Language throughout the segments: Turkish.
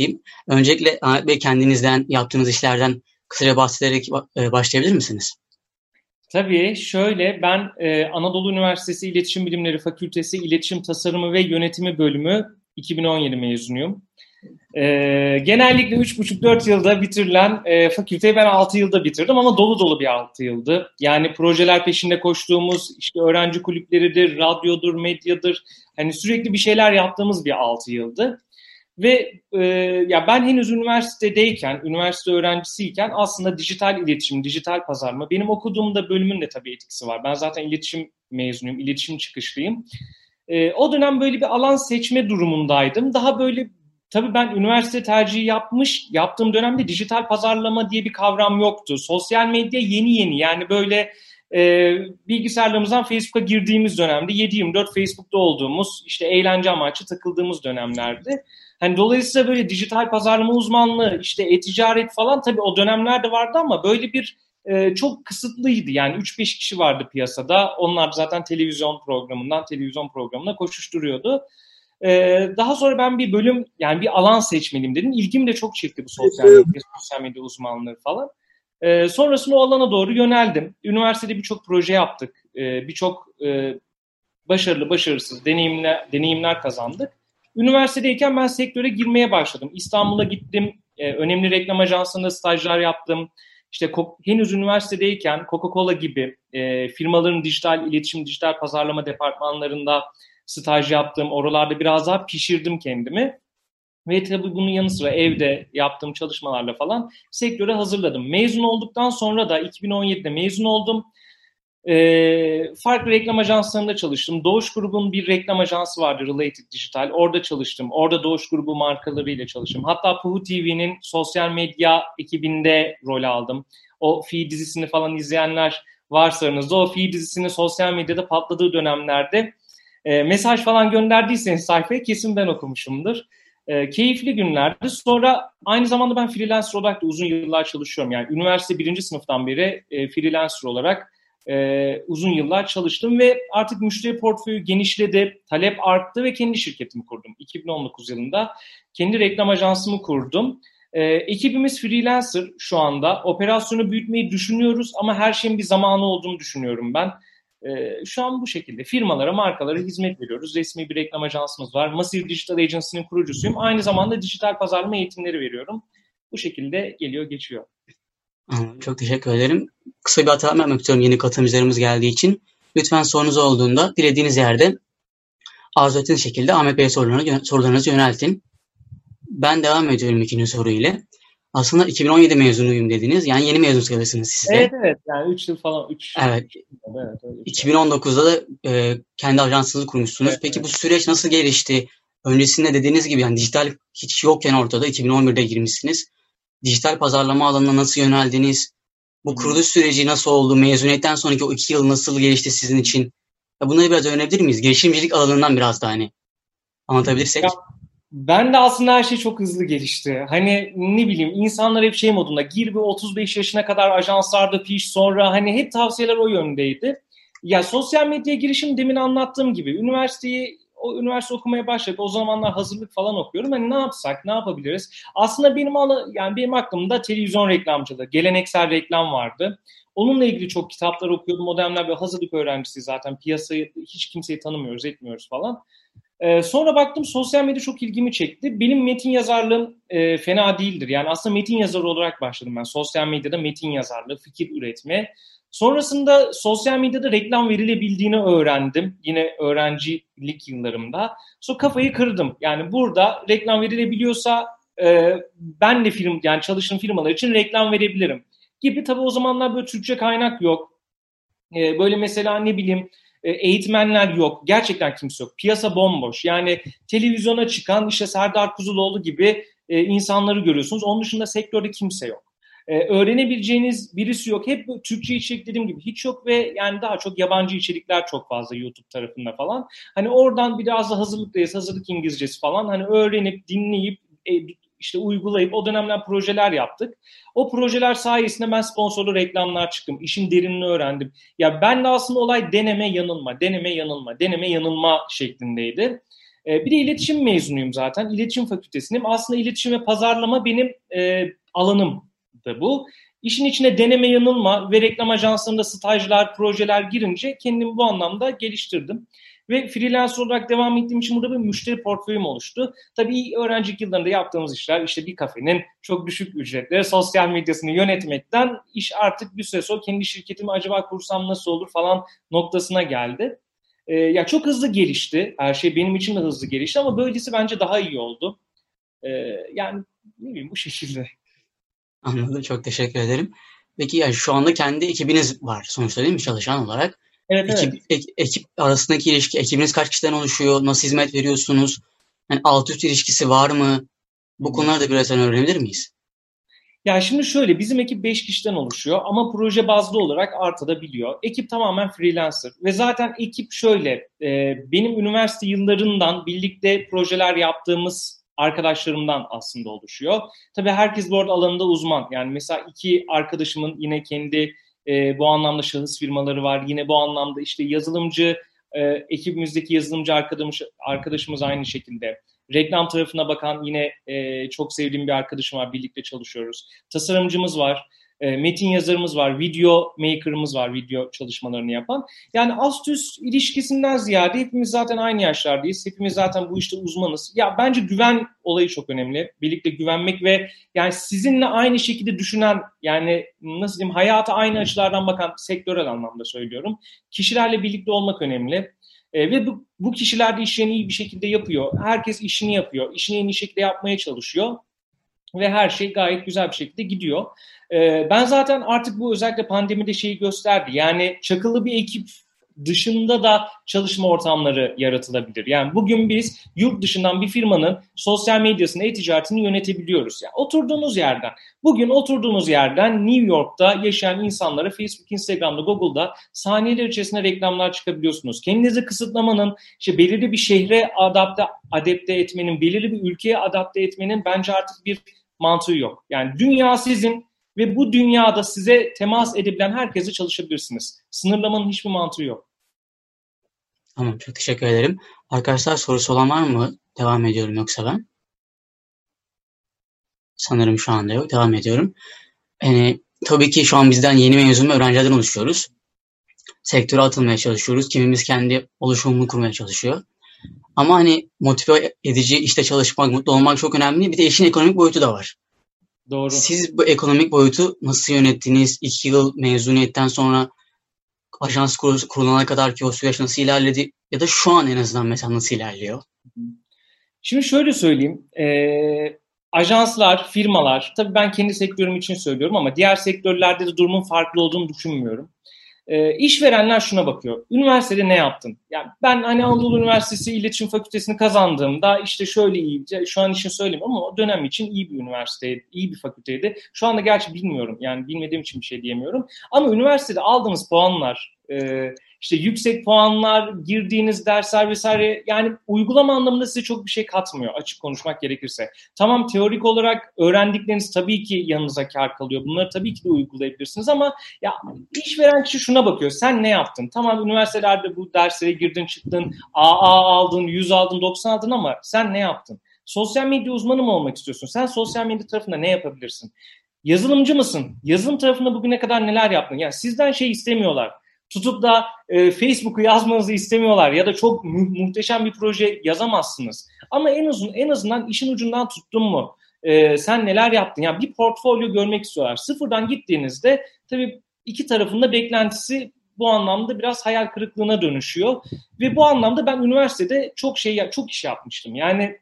diyeyim. Öncelikle Ahmet Bey kendinizden, yaptığınız işlerden kısaca bahsederek e, başlayabilir misiniz? Tabii şöyle ben e, Anadolu Üniversitesi İletişim Bilimleri Fakültesi İletişim Tasarımı ve Yönetimi Bölümü 2017 mezunuyum. E, genellikle 3,5-4 yılda bitirilen e, fakülteyi ben 6 yılda bitirdim ama dolu dolu bir 6 yıldı. Yani projeler peşinde koştuğumuz işte öğrenci kulüpleridir, radyodur, medyadır. Hani sürekli bir şeyler yaptığımız bir 6 yıldı. Ve e, ya ben henüz üniversitedeyken, üniversite öğrencisiyken aslında dijital iletişim, dijital pazarlama, benim okuduğumda bölümün de tabii etkisi var. Ben zaten iletişim mezunuyum, iletişim çıkışlıyım. E, o dönem böyle bir alan seçme durumundaydım. Daha böyle tabii ben üniversite tercihi yapmış, yaptığım dönemde dijital pazarlama diye bir kavram yoktu. Sosyal medya yeni yeni yani böyle e, bilgisayarlarımızdan Facebook'a girdiğimiz dönemde 7-24 Facebook'ta olduğumuz işte eğlence amaçlı takıldığımız dönemlerdi. Hani dolayısıyla böyle dijital pazarlama uzmanlığı, işte e-ticaret falan tabii o dönemlerde vardı ama böyle bir e, çok kısıtlıydı. Yani 3-5 kişi vardı piyasada. Onlar zaten televizyon programından televizyon programına koşuşturuyordu. E, daha sonra ben bir bölüm yani bir alan seçmeliyim dedim. İlgim de çok çekti bu sosyal medya, sosyal medya uzmanlığı falan. E, sonrasında o alana doğru yöneldim. Üniversitede birçok proje yaptık. E, birçok e, başarılı, başarısız deneyimler, deneyimler kazandık. Üniversitedeyken ben sektöre girmeye başladım. İstanbul'a gittim, e, önemli reklam ajansında stajlar yaptım. İşte henüz üniversitedeyken Coca-Cola gibi e, firmaların dijital iletişim, dijital pazarlama departmanlarında staj yaptım. Oralarda biraz daha pişirdim kendimi. Ve tabii bunun yanı sıra evde yaptığım çalışmalarla falan sektöre hazırladım. Mezun olduktan sonra da 2017'de mezun oldum. E, farklı reklam ajanslarında çalıştım. Doğuş Grubun bir reklam ajansı vardı Related Digital. Orada çalıştım. Orada Doğuş Grubu markalarıyla çalıştım. Hatta Puhu TV'nin sosyal medya ekibinde rol aldım. O Fi dizisini falan izleyenler varsa aranızda o Fi dizisinin sosyal medyada patladığı dönemlerde e, mesaj falan gönderdiyseniz sayfaya kesin ben okumuşumdur. E, keyifli günlerdi. Sonra aynı zamanda ben freelancer olarak da uzun yıllar çalışıyorum. Yani üniversite birinci sınıftan beri e, freelancer olarak e, uzun yıllar çalıştım ve artık müşteri portföyü genişledi, talep arttı ve kendi şirketimi kurdum. 2019 yılında kendi reklam ajansımı kurdum. E, ekibimiz freelancer şu anda. Operasyonu büyütmeyi düşünüyoruz ama her şeyin bir zamanı olduğunu düşünüyorum ben. E, şu an bu şekilde firmalara, markalara hizmet veriyoruz. Resmi bir reklam ajansımız var. Massive Digital Agency'nin kurucusuyum. Aynı zamanda dijital pazarlama eğitimleri veriyorum. Bu şekilde geliyor, geçiyor. Çok teşekkür ederim. Kısa bir hatırlatma yapmak istiyorum yeni katılımcılarımız geldiği için. Lütfen sorunuz olduğunda dilediğiniz yerde arzu ettiğiniz şekilde Ahmet Bey'e sorularınızı, sorularınızı yöneltin. Ben devam ediyorum ikinci soru ile. Aslında 2017 mezunuyum dediniz. Yani yeni mezun sayılırsınız siz de. Evet evet. Yani 3 yıl falan. 3 Evet. evet öyle 2019'da da e, kendi ajansınızı kurmuşsunuz. Evet, Peki evet. bu süreç nasıl gelişti? Öncesinde dediğiniz gibi yani dijital hiç yokken ortada 2011'de girmişsiniz dijital pazarlama alanına nasıl yöneldiniz? Bu kuruluş süreci nasıl oldu? Mezuniyetten sonraki o iki yıl nasıl gelişti sizin için? Ya bunları biraz öğrenebilir miyiz? Girişimcilik alanından biraz da hani anlatabilirsek. Ya, ben de aslında her şey çok hızlı gelişti. Hani ne bileyim insanlar hep şey modunda gir bir 35 yaşına kadar ajanslarda piş sonra hani hep tavsiyeler o yöndeydi. Ya sosyal medya girişim demin anlattığım gibi üniversiteyi o üniversite okumaya başladık. O zamanlar hazırlık falan okuyorum. Hani ne yapsak, ne yapabiliriz? Aslında benim alı, yani benim aklımda televizyon reklamcılığı, geleneksel reklam vardı. Onunla ilgili çok kitaplar okuyordum. O dönemler böyle hazırlık öğrencisi zaten. Piyasayı hiç kimseyi tanımıyoruz, etmiyoruz falan. Ee, sonra baktım sosyal medya çok ilgimi çekti. Benim metin yazarlığım e, fena değildir. Yani aslında metin yazarı olarak başladım ben. Sosyal medyada metin yazarlığı, fikir üretme. Sonrasında sosyal medyada reklam verilebildiğini öğrendim. Yine öğrencilik yıllarımda. Sonra kafayı kırdım. Yani burada reklam verilebiliyorsa e, ben de film yani çalıştığım firmalar için reklam verebilirim. Gibi tabii o zamanlar böyle Türkçe kaynak yok. E, böyle mesela ne bileyim e, eğitmenler yok. Gerçekten kimse yok. Piyasa bomboş. Yani televizyona çıkan işte Serdar Kuzuloğlu gibi e, insanları görüyorsunuz. Onun dışında sektörde kimse yok e, öğrenebileceğiniz birisi yok. Hep Türkçe içerik dediğim gibi hiç yok ve yani daha çok yabancı içerikler çok fazla YouTube tarafında falan. Hani oradan biraz da hazırlıktayız, hazırlık İngilizcesi falan. Hani öğrenip, dinleyip, e, işte uygulayıp o dönemler projeler yaptık. O projeler sayesinde ben sponsorlu reklamlar çıktım. İşin derinini öğrendim. Ya ben de aslında olay deneme yanılma, deneme yanılma, deneme yanılma şeklindeydi. E, bir de iletişim mezunuyum zaten. İletişim fakültesindeyim. Aslında iletişim ve pazarlama benim e, alanım da bu. İşin içine deneme yanılma ve reklam ajanslarında stajlar, projeler girince kendimi bu anlamda geliştirdim. Ve freelance olarak devam ettiğim için burada bir müşteri portföyüm oluştu. Tabii öğrencilik yıllarında yaptığımız işler işte bir kafenin çok düşük ücretle sosyal medyasını yönetmekten iş artık bir süre sonra kendi şirketimi acaba kursam nasıl olur falan noktasına geldi. Ee, ya çok hızlı gelişti. Her şey benim için de hızlı gelişti ama böylesi bence daha iyi oldu. Ee, yani ne bileyim bu şekilde. Anladım. Çok teşekkür ederim. Peki yani şu anda kendi ekibiniz var sonuçta değil mi çalışan olarak? Evet, ekip, evet. Ek, ekip arasındaki ilişki, ekibiniz kaç kişiden oluşuyor? Nasıl hizmet veriyorsunuz? Yani alt üst ilişkisi var mı? Bu konuları da biraz öğrenebilir miyiz? Yani şimdi şöyle bizim ekip 5 kişiden oluşuyor ama proje bazlı olarak artabiliyor. Ekip tamamen freelancer ve zaten ekip şöyle e, benim üniversite yıllarından birlikte projeler yaptığımız arkadaşlarımdan aslında oluşuyor. Tabii herkes bu arada alanında uzman. Yani mesela iki arkadaşımın yine kendi e, bu anlamda şahıs firmaları var. Yine bu anlamda işte yazılımcı e, ekibimizdeki yazılımcı arkadaşımız, arkadaşımız aynı şekilde. Reklam tarafına bakan yine e, çok sevdiğim bir arkadaşım var. Birlikte çalışıyoruz. Tasarımcımız var. E, metin yazarımız var. Video maker'ımız var. Video çalışmalarını yapan. Yani ast üst ilişkisinden ziyade hepimiz zaten aynı yaşlardayız. Hepimiz zaten bu işte uzmanız. Ya bence güven olayı çok önemli. Birlikte güvenmek ve yani sizinle aynı şekilde düşünen yani nasıl diyeyim hayata aynı açılardan bakan sektörel anlamda söylüyorum. Kişilerle birlikte olmak önemli. E, ve bu, bu kişiler de işlerini iyi bir şekilde yapıyor. Herkes işini yapıyor. İşini en iyi şekilde yapmaya çalışıyor. Ve her şey gayet güzel bir şekilde gidiyor. E, ben zaten artık bu özellikle pandemide şeyi gösterdi. Yani çakılı bir ekip dışında da çalışma ortamları yaratılabilir. Yani bugün biz yurt dışından bir firmanın sosyal medyasını, e-ticaretini yönetebiliyoruz. Yani oturduğunuz yerden, bugün oturduğunuz yerden New York'ta yaşayan insanlara Facebook, Instagram'da, Google'da saniyeler içerisinde reklamlar çıkabiliyorsunuz. Kendinizi kısıtlamanın, işte belirli bir şehre adapte, adapte etmenin, belirli bir ülkeye adapte etmenin bence artık bir mantığı yok. Yani dünya sizin, ve bu dünyada size temas edebilen herkese çalışabilirsiniz. Sınırlamanın hiçbir mantığı yok. Tamam çok teşekkür ederim. Arkadaşlar sorusu olan var mı? Devam ediyorum yoksa ben. Sanırım şu anda yok. Devam ediyorum. Yani, tabii ki şu an bizden yeni mezun öğrencilerden oluşuyoruz. Sektöre atılmaya çalışıyoruz. Kimimiz kendi oluşumunu kurmaya çalışıyor. Ama hani motive edici işte çalışmak, mutlu olmak çok önemli. Bir de işin ekonomik boyutu da var. Doğru. Siz bu ekonomik boyutu nasıl yönettiniz? İki yıl mezuniyetten sonra ajans kurulana kadar ki o süreç nasıl ilerledi? Ya da şu an en azından mesela nasıl ilerliyor? Şimdi şöyle söyleyeyim. E, ajanslar, firmalar, tabii ben kendi sektörüm için söylüyorum ama diğer sektörlerde de durumun farklı olduğunu düşünmüyorum. E, işverenler şuna bakıyor. Üniversitede ne yaptın? Yani ben hani Anadolu Üniversitesi İletişim Fakültesini kazandığımda işte şöyle iyi, şu an için söyleyeyim ama o dönem için iyi bir üniversiteydi, iyi bir fakülteydi. Şu anda gerçi bilmiyorum yani bilmediğim için bir şey diyemiyorum. Ama üniversitede aldığınız puanlar, e, işte yüksek puanlar, girdiğiniz dersler vesaire yani uygulama anlamında size çok bir şey katmıyor açık konuşmak gerekirse. Tamam teorik olarak öğrendikleriniz tabii ki yanınıza kar kalıyor. Bunları tabii ki de uygulayabilirsiniz ama ya işveren kişi şuna bakıyor. Sen ne yaptın? Tamam üniversitelerde bu derslere girdin çıktın, AA aldın, 100 aldın, 90 aldın ama sen ne yaptın? Sosyal medya uzmanı mı olmak istiyorsun? Sen sosyal medya tarafında ne yapabilirsin? Yazılımcı mısın? Yazılım tarafında bugüne kadar neler yaptın? Yani sizden şey istemiyorlar tutup da e, Facebook'u yazmanızı istemiyorlar ya da çok mu- muhteşem bir proje yazamazsınız. Ama en uzun en azından işin ucundan tuttun mu? E, sen neler yaptın? Yani bir portfolyo görmek istiyorlar. Sıfırdan gittiğinizde tabii iki tarafında beklentisi bu anlamda biraz hayal kırıklığına dönüşüyor. Ve bu anlamda ben üniversitede çok şey çok iş yapmıştım. Yani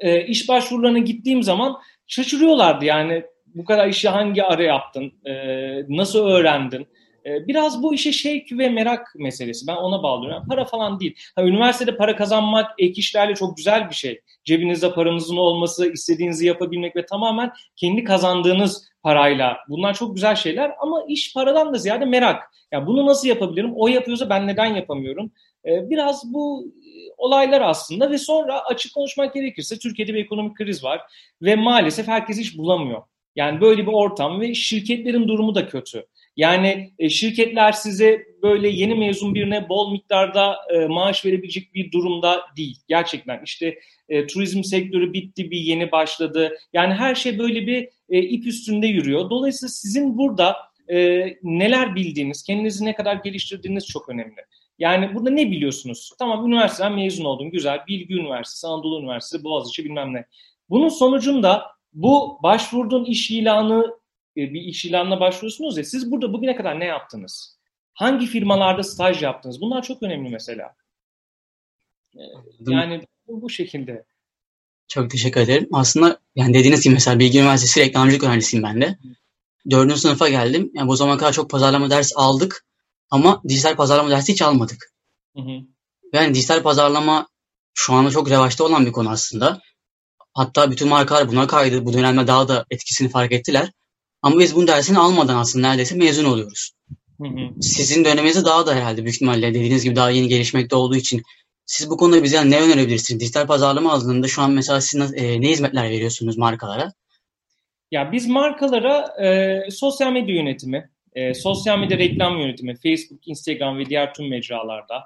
e, iş başvurularına gittiğim zaman şaşırıyorlardı. Yani bu kadar işi hangi ara yaptın? E, nasıl öğrendin? Ee, biraz bu işe şevk ve merak meselesi. Ben ona bağlıyorum. Yani para falan değil. Ha, üniversitede para kazanmak ek işlerle çok güzel bir şey. Cebinizde paranızın olması, istediğinizi yapabilmek ve tamamen kendi kazandığınız parayla. Bunlar çok güzel şeyler ama iş paradan da ziyade merak. Yani bunu nasıl yapabilirim? O yapıyorsa ben neden yapamıyorum? Ee, biraz bu e, olaylar aslında ve sonra açık konuşmak gerekirse Türkiye'de bir ekonomik kriz var ve maalesef herkes iş bulamıyor. Yani böyle bir ortam ve şirketlerin durumu da kötü. Yani e, şirketler size böyle yeni mezun birine bol miktarda e, maaş verebilecek bir durumda değil. Gerçekten işte e, turizm sektörü bitti bir yeni başladı. Yani her şey böyle bir ip üstünde yürüyor. Dolayısıyla sizin burada neler bildiğiniz, kendinizi ne kadar geliştirdiğiniz çok önemli. Yani burada ne biliyorsunuz? Tamam üniversiteden mezun oldum. Güzel. Bilgi Üniversitesi, Anadolu Üniversitesi, Boğaziçi bilmem ne. Bunun sonucunda bu başvurduğun iş ilanı bir iş ilanına başvuruyorsunuz ya siz burada bugüne kadar ne yaptınız? Hangi firmalarda staj yaptınız? Bunlar çok önemli mesela. E, yani bu, şekilde. Çok teşekkür ederim. Aslında yani dediğiniz gibi mesela Bilgi Üniversitesi reklamcılık öğrencisiyim ben de. Dördüncü sınıfa geldim. Yani bu zamana kadar çok pazarlama ders aldık ama dijital pazarlama dersi hiç almadık. Hı hı. Yani dijital pazarlama şu anda çok revaçta olan bir konu aslında. Hatta bütün markalar buna kaydı. Bu dönemde daha da etkisini fark ettiler. Ama biz bunun dersini almadan aslında neredeyse mezun oluyoruz. Hı hı. Sizin döneminizde daha da herhalde büyük ihtimalle dediğiniz gibi daha yeni gelişmekte olduğu için siz bu konuda bize yani ne önerebilirsiniz? Dijital pazarlama alanında şu an mesela siz e, ne hizmetler veriyorsunuz markalara? Ya biz markalara e, sosyal medya yönetimi, e, sosyal medya reklam yönetimi, Facebook, Instagram ve diğer tüm mecralarda,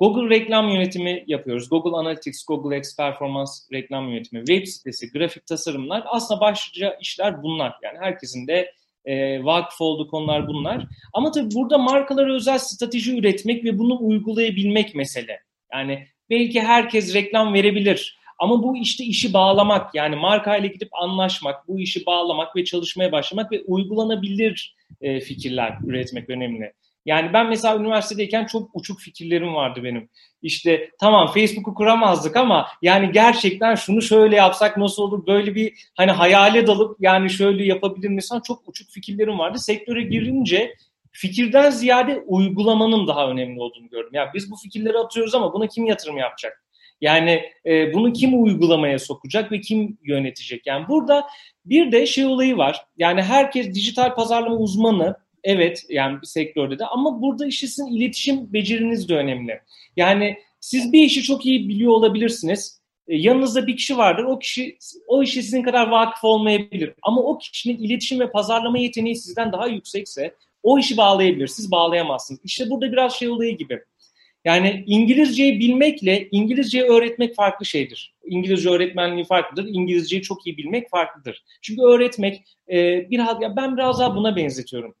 Google reklam yönetimi yapıyoruz. Google Analytics, Google X Performans reklam yönetimi, web sitesi, grafik tasarımlar aslında başlıca işler bunlar. Yani herkesin de e, vakıf olduğu konular bunlar. Ama tabii burada markalara özel strateji üretmek ve bunu uygulayabilmek mesele. Yani belki herkes reklam verebilir ama bu işte işi bağlamak yani markayla gidip anlaşmak, bu işi bağlamak ve çalışmaya başlamak ve uygulanabilir e, fikirler üretmek önemli. Yani ben mesela üniversitedeyken çok uçuk fikirlerim vardı benim. İşte tamam Facebook'u kuramazdık ama yani gerçekten şunu şöyle yapsak nasıl olur böyle bir hani hayale dalıp yani şöyle yapabilir misin çok uçuk fikirlerim vardı. Sektöre girince fikirden ziyade uygulamanın daha önemli olduğunu gördüm. Yani biz bu fikirleri atıyoruz ama buna kim yatırım yapacak? Yani e, bunu kim uygulamaya sokacak ve kim yönetecek? Yani burada bir de şey olayı var. Yani herkes dijital pazarlama uzmanı Evet yani bir sektörde de ama burada sizin iletişim beceriniz de önemli. Yani siz bir işi çok iyi biliyor olabilirsiniz. E, yanınızda bir kişi vardır. O kişi o işe sizin kadar vakıf olmayabilir. Ama o kişinin iletişim ve pazarlama yeteneği sizden daha yüksekse o işi bağlayabilir. Siz bağlayamazsınız. İşte burada biraz şey olayı gibi. Yani İngilizceyi bilmekle İngilizceyi öğretmek farklı şeydir. İngilizce öğretmenliği farklıdır. İngilizceyi çok iyi bilmek farklıdır. Çünkü öğretmek e, biraz ya ben biraz daha buna benzetiyorum.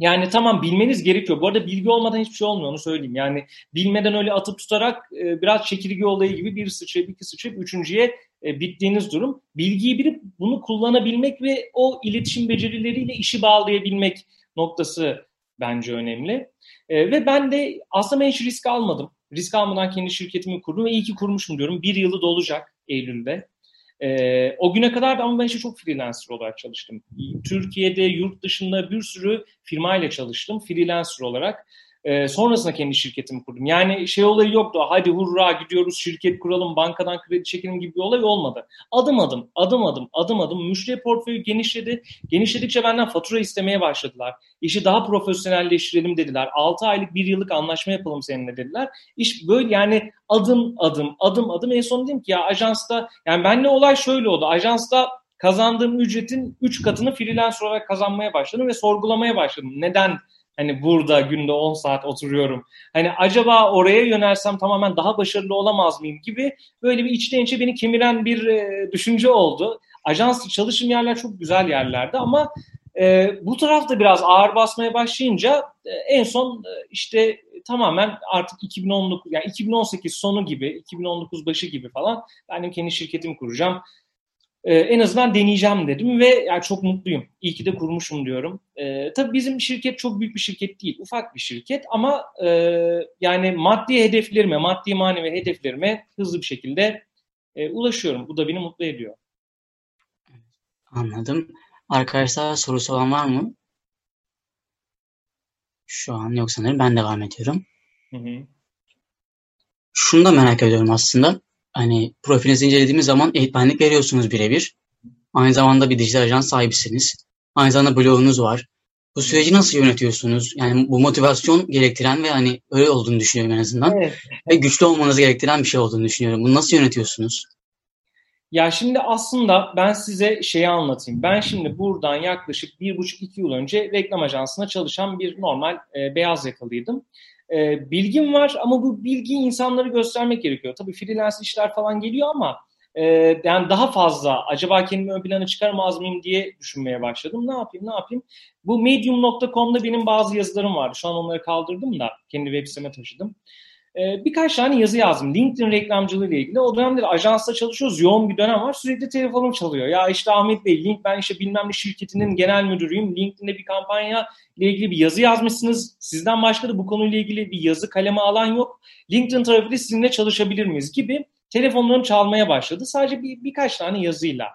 Yani tamam bilmeniz gerekiyor. Bu arada bilgi olmadan hiçbir şey olmuyor onu söyleyeyim. Yani bilmeden öyle atıp tutarak e, biraz çekirge olayı gibi bir sıçrayıp iki sıçrayıp üçüncüye e, bittiğiniz durum. Bilgiyi bilip bunu kullanabilmek ve o iletişim becerileriyle işi bağlayabilmek noktası bence önemli. E, ve ben de aslında ben hiç risk almadım. Risk almadan kendi şirketimi kurdum ve iyi ki kurmuşum diyorum. Bir yılı dolacak Eylül'de. E, o güne kadar da ama ben işte çok freelancer olarak çalıştım. Türkiye'de, yurt dışında bir sürü firmayla çalıştım freelancer olarak. E, sonrasında kendi şirketimi kurdum. Yani şey olayı yoktu. Hadi hurra gidiyoruz şirket kuralım, bankadan kredi çekelim gibi bir olay olmadı. Adım adım, adım adım, adım adım müşteri portföyü genişledi. Genişledikçe benden fatura istemeye başladılar. İşi daha profesyonelleştirelim dediler. 6 aylık, 1 yıllık anlaşma yapalım seninle dediler. İş böyle yani adım adım, adım adım. En son dedim ki ya ajansta, yani benle olay şöyle oldu. Ajansta kazandığım ücretin 3 katını freelance olarak kazanmaya başladım ve sorgulamaya başladım. Neden Hani burada günde 10 saat oturuyorum. Hani acaba oraya yönelsem tamamen daha başarılı olamaz mıyım gibi böyle bir içten içe beni kemiren bir e, düşünce oldu. Ajans çalışım yerler çok güzel yerlerdi ama e, bu tarafta biraz ağır basmaya başlayınca e, en son e, işte tamamen artık 2019 yani 2018 sonu gibi 2019 başı gibi falan ben kendi şirketimi kuracağım e, en azından deneyeceğim dedim ve yani çok mutluyum. İyi ki de kurmuşum diyorum. E, tabii bizim şirket çok büyük bir şirket değil, ufak bir şirket ama e, yani maddi hedeflerime, maddi manevi hedeflerime hızlı bir şekilde e, ulaşıyorum. Bu da beni mutlu ediyor. Anladım. Arkadaşlar sorusu olan var mı? Şu an yok sanırım. Ben devam ediyorum. Hı hı. Şunu da merak ediyorum aslında hani profilinizi incelediğimiz zaman eğitmenlik veriyorsunuz birebir. Aynı zamanda bir dijital ajans sahibisiniz. Aynı zamanda blogunuz var. Bu süreci nasıl yönetiyorsunuz? Yani bu motivasyon gerektiren ve hani öyle olduğunu düşünüyorum en azından. Evet. Ve güçlü olmanızı gerektiren bir şey olduğunu düşünüyorum. Bunu nasıl yönetiyorsunuz? Ya şimdi aslında ben size şeyi anlatayım. Ben şimdi buradan yaklaşık bir buçuk iki yıl önce reklam ajansına çalışan bir normal e, beyaz yakalıydım. E, bilgim var ama bu bilgiyi insanlara göstermek gerekiyor. Tabii freelance işler falan geliyor ama e, yani daha fazla acaba kendimi ön plana çıkarmaz mıyım diye düşünmeye başladım. Ne yapayım ne yapayım? Bu medium.com'da benim bazı yazılarım vardı. Şu an onları kaldırdım da kendi web siteme taşıdım. Ee, birkaç tane yazı yazdım. LinkedIn reklamcılığı ile ilgili. O dönemde ajansta çalışıyoruz. Yoğun bir dönem var. Sürekli telefonum çalıyor. Ya işte Ahmet Bey, Link ben işte bilmem ne şirketinin genel müdürüyüm. LinkedIn'de bir kampanya ile ilgili bir yazı yazmışsınız. Sizden başka da bu konuyla ilgili bir yazı kaleme alan yok. LinkedIn tarafıyla sizinle çalışabilir miyiz gibi telefonlarım çalmaya başladı. Sadece bir, birkaç tane yazıyla.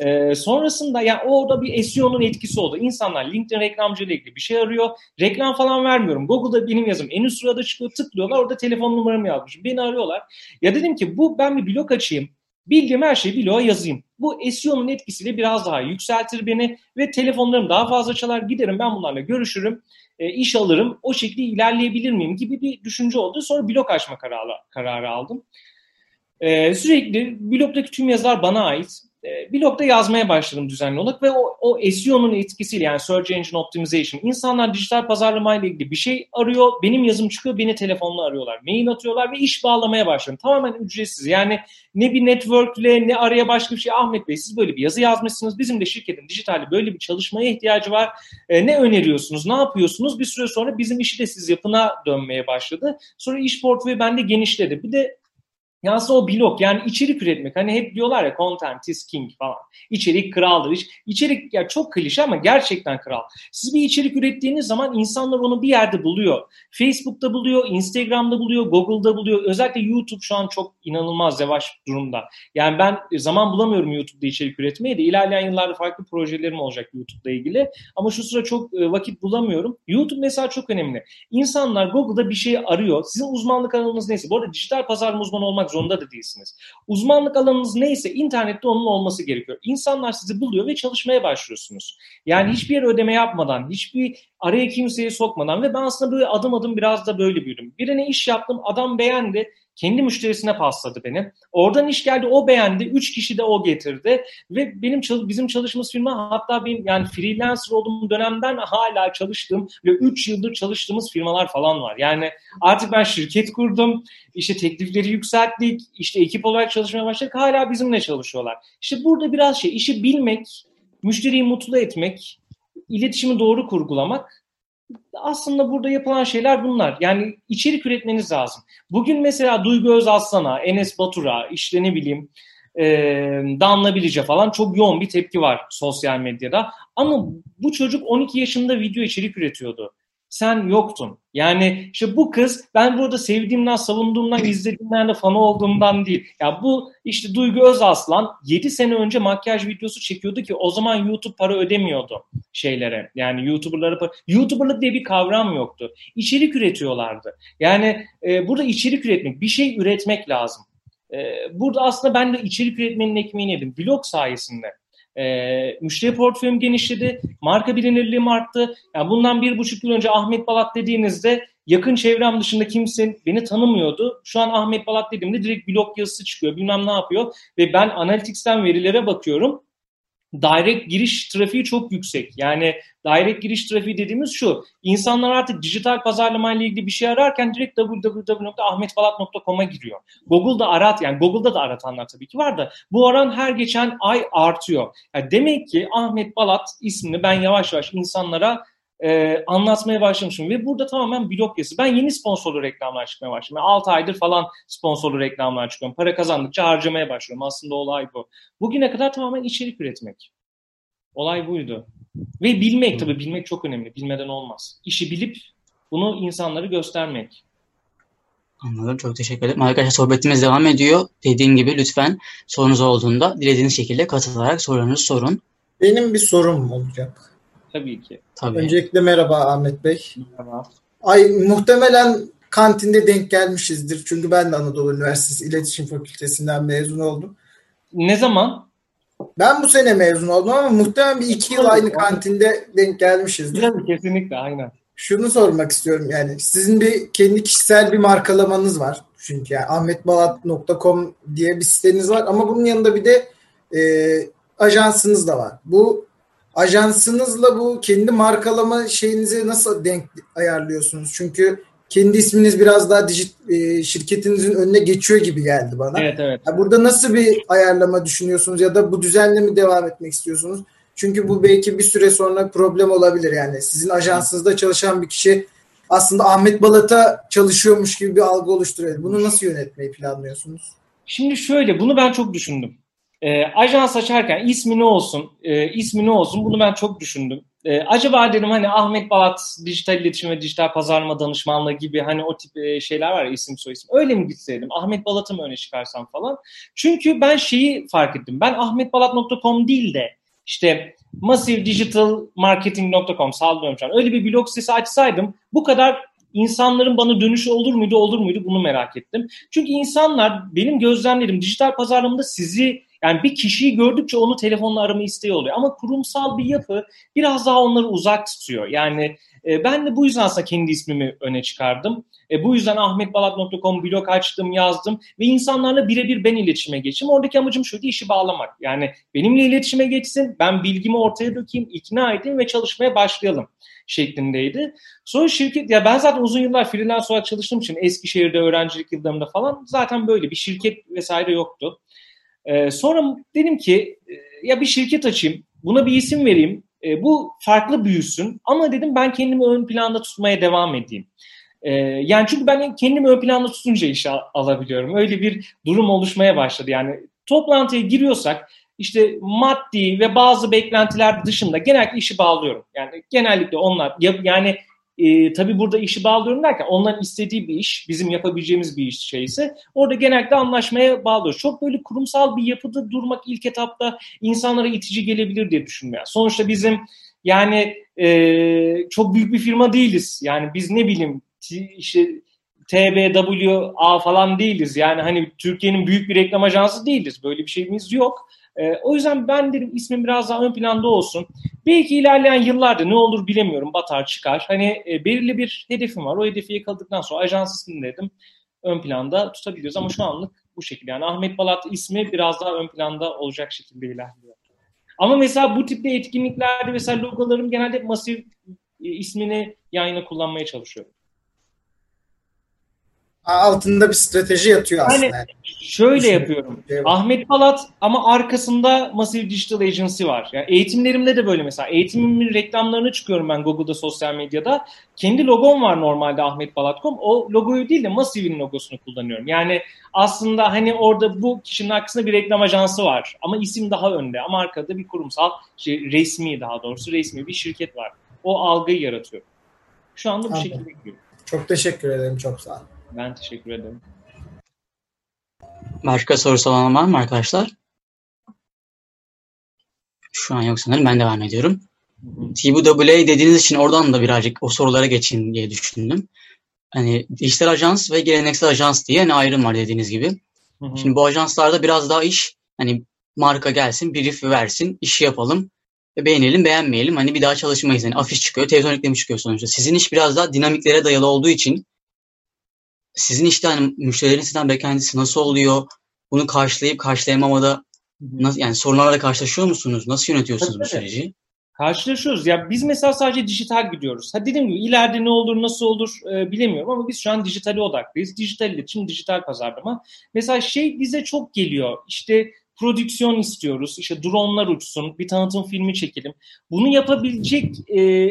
Ee, sonrasında yani orada bir SEO'nun etkisi oldu. İnsanlar LinkedIn reklamcılığı ilgili bir şey arıyor. Reklam falan vermiyorum. Google'da benim yazım en üst sırada çıkıyor. Tıklıyorlar. Orada telefon numaramı yazmışım. Beni arıyorlar. Ya dedim ki bu ben bir blog açayım. Bildiğim her şeyi bloğa yazayım. Bu SEO'nun etkisiyle biraz daha yükseltir beni ve telefonlarım daha fazla çalar. Giderim ben bunlarla görüşürüm. E, iş alırım. O şekilde ilerleyebilir miyim gibi bir düşünce oldu. Sonra blog açma kararı, kararı aldım. E, sürekli blogdaki tüm yazılar bana ait e, blogda yazmaya başladım düzenli olarak ve o, o SEO'nun etkisiyle yani Search Engine Optimization insanlar dijital pazarlama ile ilgili bir şey arıyor. Benim yazım çıkıyor beni telefonla arıyorlar. Mail atıyorlar ve iş bağlamaya başladım. Tamamen ücretsiz. Yani ne bir networkle ne araya başka bir şey. Ahmet Bey siz böyle bir yazı yazmışsınız. Bizim de şirketin dijitalde böyle bir çalışmaya ihtiyacı var. E, ne öneriyorsunuz? Ne yapıyorsunuz? Bir süre sonra bizim işi de siz yapına dönmeye başladı. Sonra iş portföyü bende genişledi. Bir de ya aslında o blog yani içerik üretmek. Hani hep diyorlar ya content is king falan. İçerik kraldır. İç, içerik ya çok klişe ama gerçekten kral. Siz bir içerik ürettiğiniz zaman insanlar onu bir yerde buluyor. Facebook'ta buluyor, Instagram'da buluyor, Google'da buluyor. Özellikle YouTube şu an çok inanılmaz yavaş durumda. Yani ben zaman bulamıyorum YouTube'da içerik üretmeye de ilerleyen yıllarda farklı projelerim olacak YouTube'da ilgili. Ama şu sıra çok e, vakit bulamıyorum. YouTube mesela çok önemli. İnsanlar Google'da bir şey arıyor. Sizin uzmanlık alanınız neyse. Bu arada dijital pazarlama uzmanı olmak zorunda da değilsiniz. Uzmanlık alanınız neyse internette onun olması gerekiyor. İnsanlar sizi buluyor ve çalışmaya başlıyorsunuz. Yani hiçbir yere ödeme yapmadan, hiçbir araya kimseyi sokmadan ve ben aslında böyle adım adım biraz da böyle büyüdüm. Birine iş yaptım, adam beğendi. Kendi müşterisine pasladı beni. Oradan iş geldi, o beğendi. Üç kişi de o getirdi. Ve benim bizim çalıştığımız firma hatta benim yani freelancer olduğum dönemden hala çalıştığım ve üç yıldır çalıştığımız firmalar falan var. Yani artık ben şirket kurdum. işte teklifleri yükselttik. işte ekip olarak çalışmaya başladık. Hala bizimle çalışıyorlar. İşte burada biraz şey işi bilmek, müşteriyi mutlu etmek, iletişimi doğru kurgulamak aslında burada yapılan şeyler bunlar. Yani içerik üretmeniz lazım. Bugün mesela Duygu Özaslan'a, Enes Batur'a, işte ne bileyim e, Damla Bilic'e falan çok yoğun bir tepki var sosyal medyada. Ama bu çocuk 12 yaşında video içerik üretiyordu sen yoktun. Yani işte bu kız ben burada sevdiğimden, savunduğumdan, izlediğimden de fanı olduğumdan değil. Ya bu işte Duygu Özaslan 7 sene önce makyaj videosu çekiyordu ki o zaman YouTube para ödemiyordu şeylere. Yani YouTuber'lara para... YouTuber'lık diye bir kavram yoktu. İçerik üretiyorlardı. Yani e, burada içerik üretmek, bir şey üretmek lazım. E, burada aslında ben de içerik üretmenin ekmeğini yedim. Blog sayesinde. E, müşteri portföyüm genişledi, marka bilinirliğim arttı. Yani bundan bir buçuk yıl önce Ahmet Balat dediğinizde yakın çevrem dışında kimse beni tanımıyordu. Şu an Ahmet Balat dediğimde direkt blog yazısı çıkıyor, bilmem ne yapıyor. Ve ben Analytics'ten verilere bakıyorum direct giriş trafiği çok yüksek. Yani direct giriş trafiği dediğimiz şu. İnsanlar artık dijital pazarlama ile ilgili bir şey ararken direkt www.ahmetbalat.com'a giriyor. Google'da arat yani Google'da da aratanlar tabii ki var da bu oran her geçen ay artıyor. Yani demek ki Ahmet Balat ismini ben yavaş yavaş insanlara e, anlatmaya başlamışım ve burada tamamen blok yazısı. Ben yeni sponsorlu reklamlar çıkmaya başladım. Yani 6 aydır falan sponsorlu reklamlar çıkıyorum. Para kazandıkça harcamaya başlıyorum. Aslında olay bu. Bugüne kadar tamamen içerik üretmek. Olay buydu. Ve bilmek tabii bilmek çok önemli. Bilmeden olmaz. İşi bilip bunu insanları göstermek. Anladım. Çok teşekkür ederim. Arkadaşlar sohbetimiz devam ediyor. Dediğim gibi lütfen sorunuz olduğunda dilediğiniz şekilde katılarak sorularınızı sorun. Benim bir sorum olacak. Tabii ki. Tabii. Öncelikle merhaba Ahmet Bey. Merhaba. Ay muhtemelen kantinde denk gelmişizdir. Çünkü ben de Anadolu Üniversitesi İletişim Fakültesinden mezun oldum. Ne zaman? Ben bu sene mezun oldum ama muhtemelen bir iki yıl aynı kantinde denk gelmişizdir. Tabii kesinlikle aynen. şunu sormak istiyorum yani sizin bir kendi kişisel bir markalamanız var. Çünkü yani ahmetbalat.com diye bir siteniz var ama bunun yanında bir de e, ajansınız da var. Bu ajansınızla bu kendi markalama şeyinizi nasıl denk ayarlıyorsunuz? Çünkü kendi isminiz biraz daha dijit e, şirketinizin önüne geçiyor gibi geldi bana. Evet evet. Yani burada nasıl bir ayarlama düşünüyorsunuz ya da bu düzenle mi devam etmek istiyorsunuz? Çünkü bu belki bir süre sonra problem olabilir yani. Sizin ajansınızda çalışan bir kişi aslında Ahmet Balat'a çalışıyormuş gibi bir algı oluşturuyor. Bunu nasıl yönetmeyi planlıyorsunuz? Şimdi şöyle bunu ben çok düşündüm. E, ajans açarken ismi ne olsun, e, ismi ne olsun bunu ben çok düşündüm. E, acaba dedim hani Ahmet Balat dijital iletişim ve dijital pazarlama danışmanlığı gibi hani o tip e, şeyler var ya isim soy isim. Öyle mi gitseydim? Ahmet Balat'ı mı öne çıkarsam falan. Çünkü ben şeyi fark ettim. Ben ahmetbalat.com değil de işte massivedigitalmarketing.com sallıyorum şu an. Öyle bir blog sitesi açsaydım bu kadar insanların bana dönüşü olur muydu olur muydu bunu merak ettim. Çünkü insanlar benim gözlemlerim dijital pazarlamada sizi yani bir kişiyi gördükçe onu telefonla arama isteği oluyor. Ama kurumsal bir yapı biraz daha onları uzak tutuyor. Yani e, ben de bu yüzden aslında kendi ismimi öne çıkardım. E, bu yüzden ahmetbalat.com blog açtım, yazdım ve insanlarla birebir ben iletişime geçtim. Oradaki amacım şuydu, işi bağlamak. Yani benimle iletişime geçsin, ben bilgimi ortaya dökeyim, ikna edeyim ve çalışmaya başlayalım şeklindeydi. Sonra şirket, ya ben zaten uzun yıllar freelance olarak çalıştığım için Eskişehir'de öğrencilik yıllarımda falan zaten böyle bir şirket vesaire yoktu. Ee, sonra dedim ki e, ya bir şirket açayım, buna bir isim vereyim, e, bu farklı büyüsün ama dedim ben kendimi ön planda tutmaya devam edeyim. E, yani çünkü ben kendimi ön planda tutunca işe alabiliyorum. Öyle bir durum oluşmaya başladı. Yani toplantıya giriyorsak işte maddi ve bazı beklentiler dışında genellikle işi bağlıyorum. Yani genellikle onlar yani e, tabii burada işi bağlıyorum derken onların istediği bir iş, bizim yapabileceğimiz bir iş şeyse orada genellikle anlaşmaya bağlıyoruz. Çok böyle kurumsal bir yapıda durmak ilk etapta insanlara itici gelebilir diye düşünmüyorum. Sonuçta bizim yani e, çok büyük bir firma değiliz. Yani biz ne bileyim işte TBWA falan değiliz. Yani hani Türkiye'nin büyük bir reklam ajansı değiliz. Böyle bir şeyimiz yok. E, o yüzden ben dedim ismim biraz daha ön planda olsun. Belki ilerleyen yıllarda ne olur bilemiyorum batar çıkar. Hani e, belirli bir hedefim var. O hedefi yakaladıktan sonra ajans ismini dedim ön planda tutabiliyoruz. Ama şu anlık bu şekilde. Yani Ahmet Balat ismi biraz daha ön planda olacak şekilde ilerliyor. Ama mesela bu tipte etkinliklerde mesela logolarım genelde masif e, ismini yayına kullanmaya çalışıyorum altında bir strateji yatıyor aslında. Yani şöyle yapıyorum. Evet. Ahmet Palat ama arkasında Massive Digital Agency var. Yani eğitimlerimde de böyle mesela. Eğitimimin reklamlarını çıkıyorum ben Google'da, sosyal medyada. Kendi logom var normalde ahmetpalat.com. O logoyu değil de Massive'in logosunu kullanıyorum. Yani aslında hani orada bu kişinin arkasında bir reklam ajansı var. Ama isim daha önde. Ama arkada bir kurumsal, şey, resmi daha doğrusu resmi bir şirket var. O algıyı yaratıyor. Şu anda bu şekilde gidiyorum. Çok teşekkür ederim. Çok sağ olun. Ben teşekkür ederim. Başka sorusu olan var mı arkadaşlar? Şu an yok sanırım. Ben devam ediyorum. TBWA dediğiniz için oradan da birazcık o sorulara geçeyim diye düşündüm. Hani dijital ajans ve geleneksel ajans diye hani ayrım var dediğiniz gibi. Hı hı. Şimdi bu ajanslarda biraz daha iş hani marka gelsin, brief versin, işi yapalım. ve Beğenelim, beğenmeyelim. Hani bir daha çalışmayız. Yani afiş çıkıyor, televizyon reklami çıkıyor sonuçta. Sizin iş biraz daha dinamiklere dayalı olduğu için sizin işte hani müşterilerin sizden beklentisi nasıl oluyor? Bunu karşılayıp karşılayamamada nasıl, yani sorunlarla karşılaşıyor musunuz? Nasıl yönetiyorsunuz Tabii. bu süreci? Karşılaşıyoruz. Ya biz mesela sadece dijital gidiyoruz. Ha dediğim gibi ileride ne olur, nasıl olur e, bilemiyorum ama biz şu an dijitale odaklıyız. Dijital iletişim, dijital pazarlama. Mesela şey bize çok geliyor. İşte prodüksiyon istiyoruz. İşte dronlar uçsun, bir tanıtım filmi çekelim. Bunu yapabilecek e,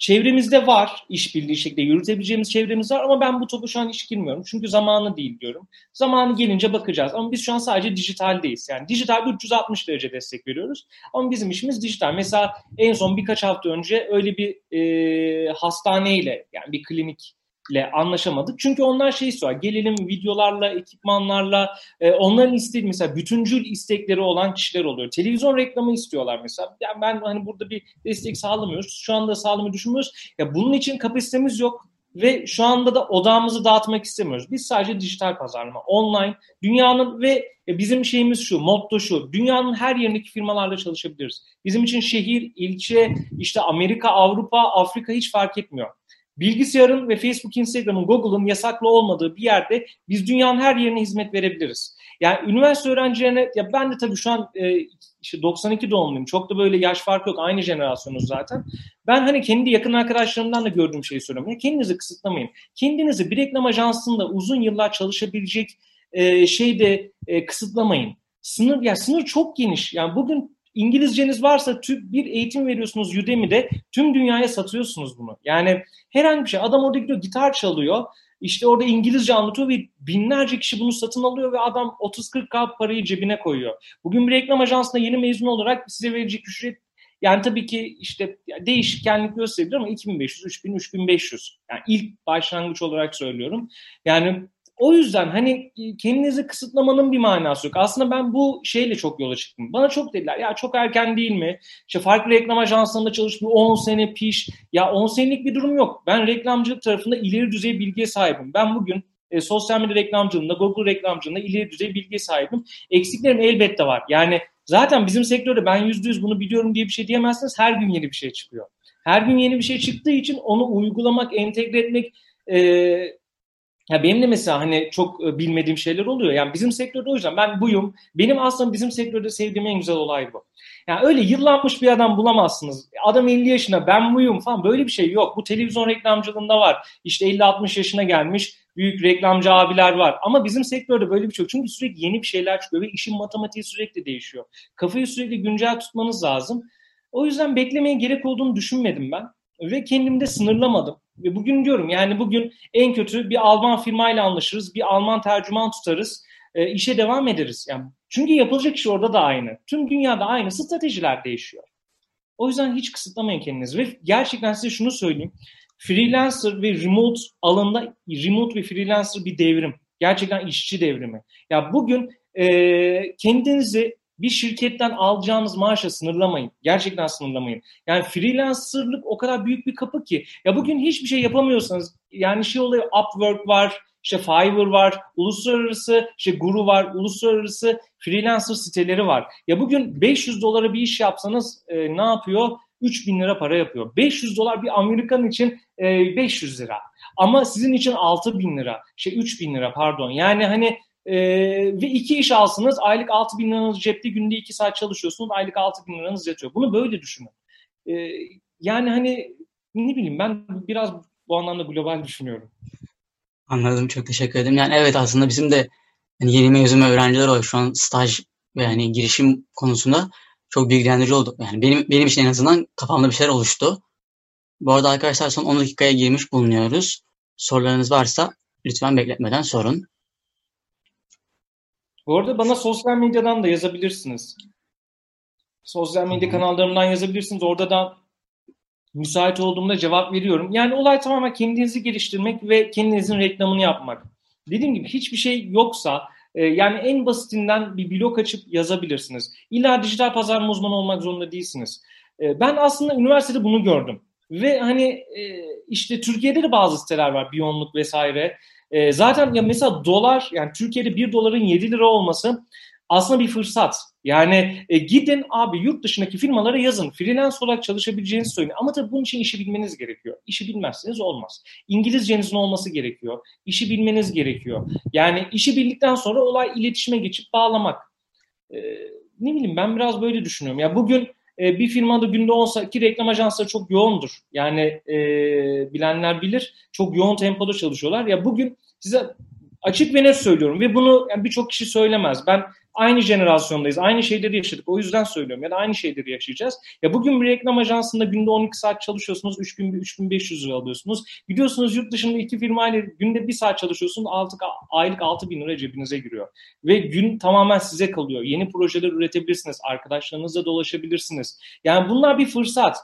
Çevremizde var işbirliği şekilde yürütebileceğimiz çevremiz var ama ben bu topu şu an hiç girmiyorum. Çünkü zamanı değil diyorum. Zamanı gelince bakacağız. Ama biz şu an sadece dijitaldeyiz. Yani dijital 360 derece destek veriyoruz. Ama bizim işimiz dijital. Mesela en son birkaç hafta önce öyle bir e, hastaneyle yani bir klinik ile anlaşamadık. Çünkü onlar şey istiyor. Gelelim videolarla, ekipmanlarla. E, onların istediği mesela bütüncül istekleri olan kişiler oluyor. Televizyon reklamı istiyorlar mesela. Yani ben hani burada bir destek sağlamıyoruz. Şu anda sağlamayı düşünmüyoruz. Ya bunun için kapasitemiz yok. ve şu anda da odağımızı dağıtmak istemiyoruz. Biz sadece dijital pazarlama, online, dünyanın ve bizim şeyimiz şu, motto şu, dünyanın her yerindeki firmalarla çalışabiliriz. Bizim için şehir, ilçe, işte Amerika, Avrupa, Afrika hiç fark etmiyor. Bilgisayarın ve Facebook, Instagram'ın, Google'ın yasaklı olmadığı bir yerde biz dünyanın her yerine hizmet verebiliriz. Yani üniversite öğrencilerine, ya ben de tabii şu an e, işte 92 doğumluyum. Çok da böyle yaş farkı yok. Aynı jenerasyonuz zaten. Ben hani kendi yakın arkadaşlarımdan da gördüğüm şeyi söylüyorum. Ya kendinizi kısıtlamayın. Kendinizi bir reklam ajansında uzun yıllar çalışabilecek e, şeyde e, kısıtlamayın. Sınır ya sınır çok geniş. Yani bugün İngilizceniz varsa tüm bir eğitim veriyorsunuz Udemy'de tüm dünyaya satıyorsunuz bunu. Yani herhangi bir şey. Adam orada gidiyor gitar çalıyor. İşte orada İngilizce anlatıyor ve binlerce kişi bunu satın alıyor ve adam 30-40k parayı cebine koyuyor. Bugün bir reklam ajansında yeni mezun olarak size verecek ücret yani tabii ki işte değişkenlik gösterebilir ama 2500, 3000, 3500. Yani ilk başlangıç olarak söylüyorum. Yani o yüzden hani e, kendinizi kısıtlamanın bir manası yok. Aslında ben bu şeyle çok yola çıktım. Bana çok dediler ya çok erken değil mi? İşte farklı reklam ajanslarında çalıştım 10 sene piş. Ya 10 senelik bir durum yok. Ben reklamcılık tarafında ileri düzey bilgiye sahibim. Ben bugün e, sosyal medya reklamcılığında, Google reklamcılığında ileri düzey bilgiye sahibim. Eksiklerim elbette var. Yani zaten bizim sektörde ben yüzde yüz bunu biliyorum diye bir şey diyemezsiniz. Her gün yeni bir şey çıkıyor. Her gün yeni bir şey çıktığı için onu uygulamak, entegre etmek, e, ya benim de mesela hani çok e, bilmediğim şeyler oluyor. Yani bizim sektörde o yüzden ben buyum. Benim aslında bizim sektörde sevdiğim en güzel olay bu. Yani öyle yıllanmış bir adam bulamazsınız. Adam 50 yaşına ben buyum falan böyle bir şey yok. Bu televizyon reklamcılığında var. İşte 50-60 yaşına gelmiş büyük reklamcı abiler var. Ama bizim sektörde böyle bir şey yok. Çünkü sürekli yeni bir şeyler çıkıyor ve işin matematiği sürekli değişiyor. Kafayı sürekli güncel tutmanız lazım. O yüzden beklemeye gerek olduğunu düşünmedim ben. Ve kendimi de sınırlamadım. Ve bugün diyorum yani bugün en kötü bir Alman firmayla anlaşırız, bir Alman tercüman tutarız, e, işe devam ederiz. Yani çünkü yapılacak iş orada da aynı. Tüm dünyada aynı stratejiler değişiyor. O yüzden hiç kısıtlamayın kendinizi. Ve gerçekten size şunu söyleyeyim. Freelancer ve remote alanda remote ve freelancer bir devrim. Gerçekten işçi devrimi. Ya bugün e, kendinizi bir şirketten alacağınız maaşa sınırlamayın. Gerçekten sınırlamayın. Yani freelancerlık o kadar büyük bir kapı ki. Ya bugün hiçbir şey yapamıyorsanız yani şey oluyor Upwork var, işte Fiverr var, uluslararası işte Guru var, uluslararası freelancer siteleri var. Ya bugün 500 dolara bir iş yapsanız e, ne yapıyor? 3000 lira para yapıyor. 500 dolar bir Amerikan için e, 500 lira. Ama sizin için 6000 lira, şey 3000 lira pardon. Yani hani e, ve iki iş alsınız aylık 6 bin liranız cepte günde 2 saat çalışıyorsunuz aylık 6 bin liranız yatıyor. Bunu böyle düşünün. E, yani hani ne bileyim ben biraz bu anlamda global düşünüyorum. Anladım çok teşekkür ederim. Yani evet aslında bizim de yani yeni mezun öğrenciler olarak şu an staj yani girişim konusunda çok bilgilendirici oldu. Yani benim benim için en azından kafamda bir şeyler oluştu. Bu arada arkadaşlar son 10 dakikaya girmiş bulunuyoruz. Sorularınız varsa lütfen bekletmeden sorun. Bu arada bana sosyal medyadan da yazabilirsiniz. Sosyal medya kanallarımdan yazabilirsiniz. Orada da müsait olduğumda cevap veriyorum. Yani olay tamamen kendinizi geliştirmek ve kendinizin reklamını yapmak. Dediğim gibi hiçbir şey yoksa e, yani en basitinden bir blog açıp yazabilirsiniz. İlla dijital pazarlama uzmanı olmak zorunda değilsiniz. E, ben aslında üniversitede bunu gördüm. Ve hani e, işte Türkiye'de de bazı siteler var, Biyonluk vesaire. E, zaten ya mesela dolar yani Türkiye'de 1 doların 7 lira olması aslında bir fırsat. Yani e, gidin abi yurt dışındaki firmalara yazın. Freelance olarak çalışabileceğinizi söyleyin. Ama tabii bunun için işi bilmeniz gerekiyor. İşi bilmezseniz olmaz. İngilizcenizin olması gerekiyor. İşi bilmeniz gerekiyor. Yani işi bildikten sonra olay iletişime geçip bağlamak. E, ne bileyim ben biraz böyle düşünüyorum. Ya bugün e, bir firmada günde olsa ki reklam ajansları çok yoğundur. Yani e, bilenler bilir. Çok yoğun tempoda çalışıyorlar. Ya bugün size açık ve net söylüyorum ve bunu yani birçok kişi söylemez. Ben aynı jenerasyondayız. Aynı şeyleri yaşadık. O yüzden söylüyorum. Ya da aynı şeyleri yaşayacağız. Ya bugün bir reklam ajansında günde 12 saat çalışıyorsunuz. 3000 3500 lira alıyorsunuz. Gidiyorsunuz yurt dışında iki firmayla günde bir saat çalışıyorsunuz. Altı, aylık 6000 lira cebinize giriyor. Ve gün tamamen size kalıyor. Yeni projeler üretebilirsiniz. Arkadaşlarınızla dolaşabilirsiniz. Yani bunlar bir fırsat.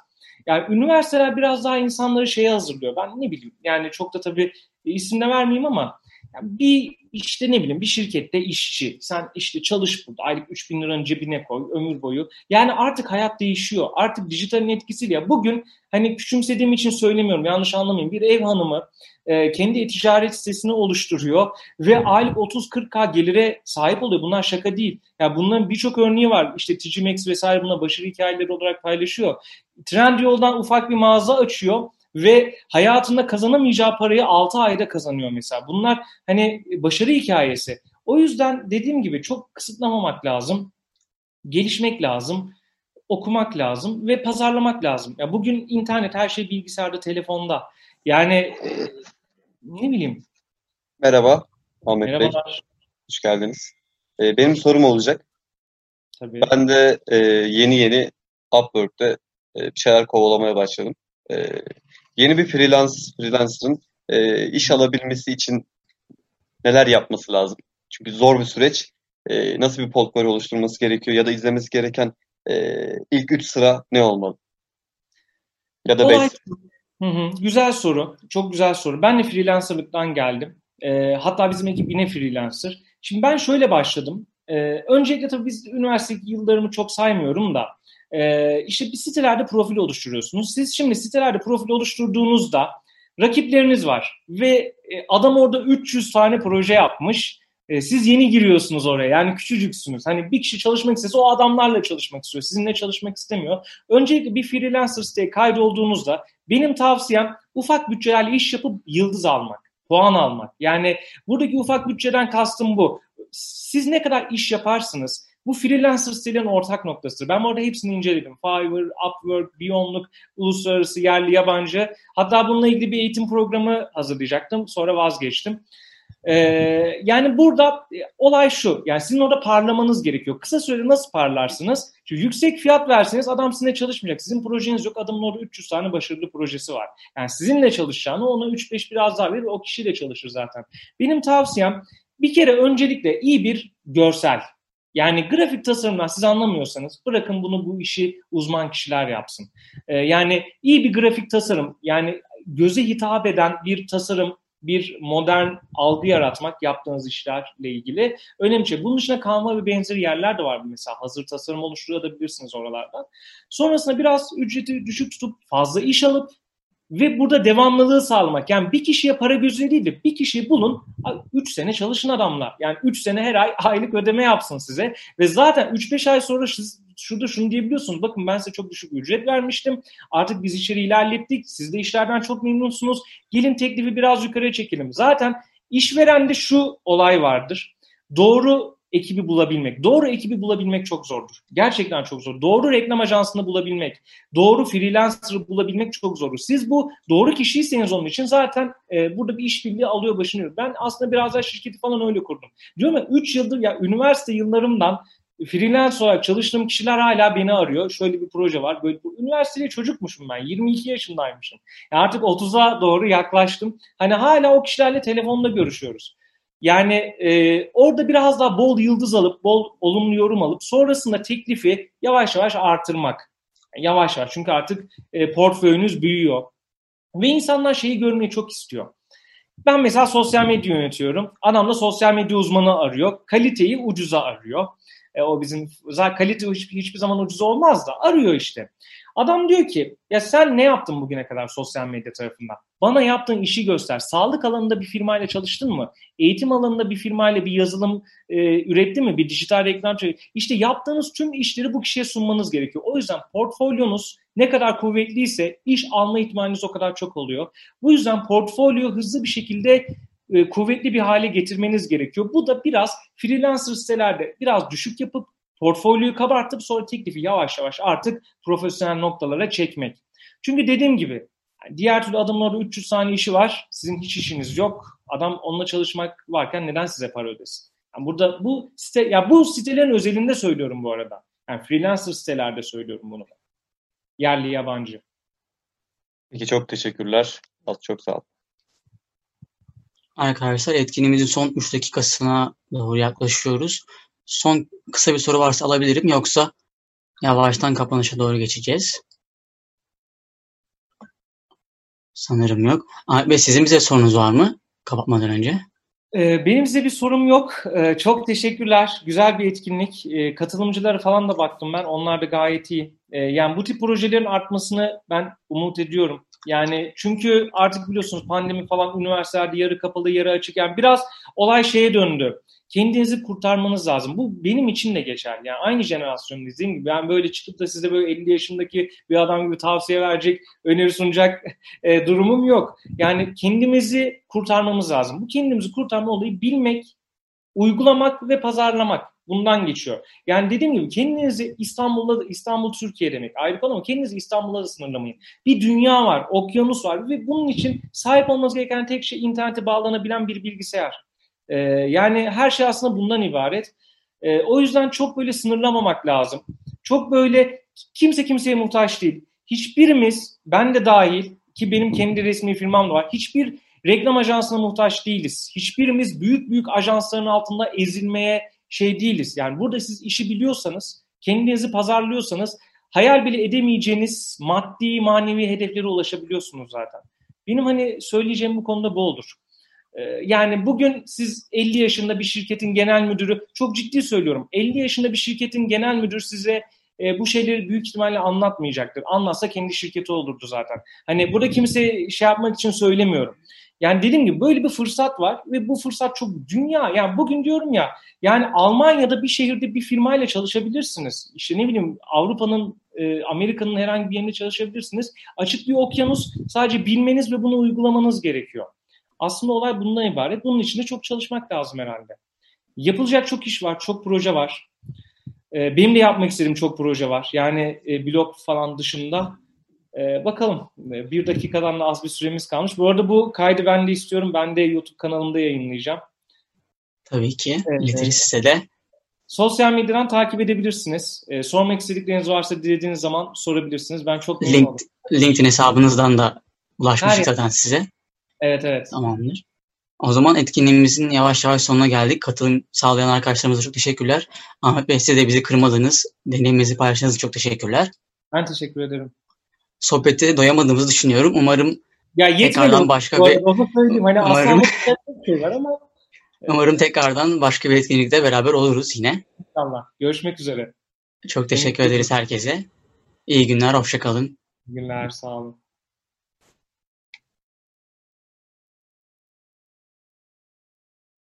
Yani üniversiteler biraz daha insanları şeye hazırlıyor. Ben ne bileyim yani çok da tabii isim de vermeyeyim ama Yani bir işte ne bileyim bir şirkette işçi. Sen işte çalış burada. Aylık 3 bin liranın cebine koy ömür boyu. Yani artık hayat değişiyor. Artık dijitalin etkisiyle. Bugün hani küçümsediğim için söylemiyorum. Yanlış anlamayın. Bir ev hanımı e, kendi e-ticaret sitesini oluşturuyor ve aylık 30-40k gelire sahip oluyor. Bunlar şaka değil. Ya yani bunların birçok örneği var. İşte TG Maxx vesaire buna başarı hikayeleri olarak paylaşıyor. Trendyol'dan ufak bir mağaza açıyor ve hayatında kazanamayacağı parayı 6 ayda kazanıyor mesela. Bunlar hani başarı hikayesi. O yüzden dediğim gibi çok kısıtlamamak lazım. Gelişmek lazım. Okumak lazım ve pazarlamak lazım. Ya bugün internet her şey bilgisayarda, telefonda. Yani e, ne bileyim. Merhaba Ahmet Merhabalar. Bey. Hoş geldiniz. Ee, benim sorum olacak. Tabii. Ben de e, yeni yeni Upwork'te e, bir şeyler kovalamaya başladım. E, yeni bir freelance freelancer'ın e, iş alabilmesi için neler yapması lazım? Çünkü zor bir süreç. E, nasıl bir portfolyo oluşturması gerekiyor ya da izlemesi gereken e, ilk üç sıra ne olmalı? Ya da beş. Hı hı, güzel soru. Çok güzel soru. Ben de freelancerlıktan geldim. E, hatta bizim ekip yine freelancer. Şimdi ben şöyle başladım. E, öncelikle tabii biz üniversite yıllarımı çok saymıyorum da e, işte bir sitelerde profil oluşturuyorsunuz. Siz şimdi sitelerde profil oluşturduğunuzda rakipleriniz var ve e, adam orada 300 tane proje yapmış. E, siz yeni giriyorsunuz oraya yani küçücüksünüz. Hani bir kişi çalışmak istese o adamlarla çalışmak istiyor. Sizinle çalışmak istemiyor. Öncelikle bir freelancer siteye kaydolduğunuzda benim tavsiyem ufak bütçelerle iş yapıp yıldız almak, puan almak. Yani buradaki ufak bütçeden kastım bu. Siz ne kadar iş yaparsınız? Bu freelancer sitelerin ortak noktasıdır. Ben orada hepsini inceledim. Fiverr, Upwork, Beyondluk, uluslararası, yerli, yabancı. Hatta bununla ilgili bir eğitim programı hazırlayacaktım. Sonra vazgeçtim. Ee, yani burada e, olay şu. Yani sizin orada parlamanız gerekiyor. Kısa sürede nasıl parlarsınız? Çünkü yüksek fiyat verseniz adam sizinle çalışmayacak. Sizin projeniz yok. Adamın orada 300 tane başarılı projesi var. Yani sizinle çalışacağını ona 3-5 biraz daha verir ve o kişiyle çalışır zaten. Benim tavsiyem bir kere öncelikle iyi bir görsel. Yani grafik tasarımdan siz anlamıyorsanız bırakın bunu bu işi uzman kişiler yapsın. Ee, yani iyi bir grafik tasarım yani göze hitap eden bir tasarım bir modern algı yaratmak yaptığınız işlerle ilgili önemli şey. Bunun dışında Canva ve benzeri yerler de var mesela. Hazır tasarım oluşturabilirsiniz oralardan. Sonrasında biraz ücreti düşük tutup fazla iş alıp ve burada devamlılığı sağlamak. Yani bir kişiye para gözü değil de bir kişiyi bulun 3 sene çalışın adamla. Yani 3 sene her ay aylık ödeme yapsın size. Ve zaten 3-5 ay sonra siz şurada şunu diyebiliyorsunuz. Bakın ben size çok düşük ücret vermiştim. Artık biz işleri ilerlettik. Siz de işlerden çok memnunsunuz. Gelin teklifi biraz yukarıya çekelim. Zaten işverende şu olay vardır. Doğru ekibi bulabilmek. Doğru ekibi bulabilmek çok zordur. Gerçekten çok zor. Doğru reklam ajansını bulabilmek, doğru freelancer'ı bulabilmek çok zordur. Siz bu doğru kişiyseniz onun için zaten e, burada bir işbirliği alıyor başını. Ben aslında biraz daha şirketi falan öyle kurdum. Diyorum ya 3 yıldır ya üniversite yıllarımdan freelance olarak çalıştığım kişiler hala beni arıyor. Şöyle bir proje var. Böyle üniversitede çocukmuşum ben. 22 yaşındaymışım. Yani artık 30'a doğru yaklaştım. Hani hala o kişilerle telefonda görüşüyoruz. Yani e, orada biraz daha bol yıldız alıp, bol olumlu yorum alıp sonrasında teklifi yavaş yavaş artırmak. Yavaş yavaş çünkü artık e, portföyünüz büyüyor. Ve insanlar şeyi görmeyi çok istiyor. Ben mesela sosyal medya yönetiyorum. Adam da sosyal medya uzmanı arıyor. Kaliteyi ucuza arıyor. E, o bizim zaten kalite hiçbir, hiçbir zaman ucuz olmaz da arıyor işte. Adam diyor ki ya sen ne yaptın bugüne kadar sosyal medya tarafında? Bana yaptığın işi göster. Sağlık alanında bir firmayla çalıştın mı? Eğitim alanında bir firmayla bir yazılım e, üretti mi? Bir dijital reklam İşte yaptığınız tüm işleri bu kişiye sunmanız gerekiyor. O yüzden portfolyonuz ne kadar kuvvetliyse iş alma ihtimaliniz o kadar çok oluyor. Bu yüzden portfolyo hızlı bir şekilde e, kuvvetli bir hale getirmeniz gerekiyor. Bu da biraz freelancer sitelerde biraz düşük yapıp portfolyoyu kabartıp sonra teklifi yavaş yavaş artık profesyonel noktalara çekmek. Çünkü dediğim gibi diğer türlü adamlarda 300 saniye işi var. Sizin hiç işiniz yok. Adam onunla çalışmak varken neden size para ödesin? Yani burada bu site ya bu sitelerin özelinde söylüyorum bu arada. Yani freelancer sitelerde söylüyorum bunu. Yerli yabancı. Peki çok teşekkürler. Çok sağ ol. Arkadaşlar etkinliğimizin son 3 dakikasına doğru yaklaşıyoruz. Son kısa bir soru varsa alabilirim yoksa yavaştan kapanışa doğru geçeceğiz. Sanırım yok. Bey sizin bize sorunuz var mı kapatmadan önce? Ee, benim size bir sorum yok. Ee, çok teşekkürler. Güzel bir etkinlik. Ee, katılımcılara falan da baktım ben. Onlar da gayet iyi. Yani bu tip projelerin artmasını ben umut ediyorum. Yani çünkü artık biliyorsunuz pandemi falan üniversitelerde yarı kapalı yarı açık. Yani biraz olay şeye döndü kendinizi kurtarmanız lazım. Bu benim için de geçerli. Yani aynı jenerasyon dediğim gibi ben böyle çıkıp da size böyle 50 yaşındaki bir adam gibi tavsiye verecek, öneri sunacak e, durumum yok. Yani kendimizi kurtarmamız lazım. Bu kendimizi kurtarma olayı bilmek, uygulamak ve pazarlamak. Bundan geçiyor. Yani dediğim gibi kendinizi İstanbul'da İstanbul Türkiye demek ayrı konu ama kendinizi İstanbul'da da sınırlamayın. Bir dünya var, okyanus var ve bunun için sahip olmanız gereken tek şey internete bağlanabilen bir bilgisayar. E, yani her şey aslında bundan ibaret. E, o yüzden çok böyle sınırlamamak lazım. Çok böyle kimse kimseye muhtaç değil. Hiçbirimiz, ben de dahil ki benim kendi resmi firmam da var. Hiçbir reklam ajansına muhtaç değiliz. Hiçbirimiz büyük büyük ajansların altında ezilmeye şey değiliz. Yani burada siz işi biliyorsanız, kendinizi pazarlıyorsanız hayal bile edemeyeceğiniz maddi manevi hedeflere ulaşabiliyorsunuz zaten. Benim hani söyleyeceğim bu konuda bu olur. Ee, yani bugün siz 50 yaşında bir şirketin genel müdürü, çok ciddi söylüyorum, 50 yaşında bir şirketin genel müdürü size e, bu şeyleri büyük ihtimalle anlatmayacaktır. Anlatsa kendi şirketi olurdu zaten. Hani burada kimse şey yapmak için söylemiyorum. Yani dediğim gibi böyle bir fırsat var ve bu fırsat çok dünya. Yani bugün diyorum ya yani Almanya'da bir şehirde bir firmayla çalışabilirsiniz. İşte ne bileyim Avrupa'nın, e, Amerika'nın herhangi bir yerinde çalışabilirsiniz. Açık bir okyanus sadece bilmeniz ve bunu uygulamanız gerekiyor. Aslında olay bundan ibaret. Bunun için de çok çalışmak lazım herhalde. Yapılacak çok iş var, çok proje var. Ee, benim de yapmak istediğim çok proje var. Yani e, blog falan dışında. Ee, bakalım. Ee, bir dakikadan da az bir süremiz kalmış. Bu arada bu kaydı ben de istiyorum. Ben de YouTube kanalımda yayınlayacağım. Tabii ki. İletiriz size de. Sosyal medyadan takip edebilirsiniz. Ee, sormak istedikleriniz varsa dilediğiniz zaman sorabilirsiniz. Ben çok Link, LinkedIn hesabınızdan da ulaşmıştık zaten size. Evet evet. Tamamdır. O zaman etkinliğimizin yavaş yavaş sonuna geldik. Katılım sağlayan arkadaşlarımıza çok teşekkürler. Ahmet Bey size de bizi kırmadınız. Deneyiminizi paylaştığınız için çok teşekkürler. Ben teşekkür ederim. Sohbette doyamadığımızı düşünüyorum. Umarım ya tekrardan başka bir... Onu söyleyeyim. Hani umarım... şey var ama... Umarım tekrardan başka bir etkinlikte beraber oluruz yine. İnşallah. Görüşmek üzere. Çok teşekkür ederiz herkese. İyi günler, hoşçakalın. İyi günler, sağ olun.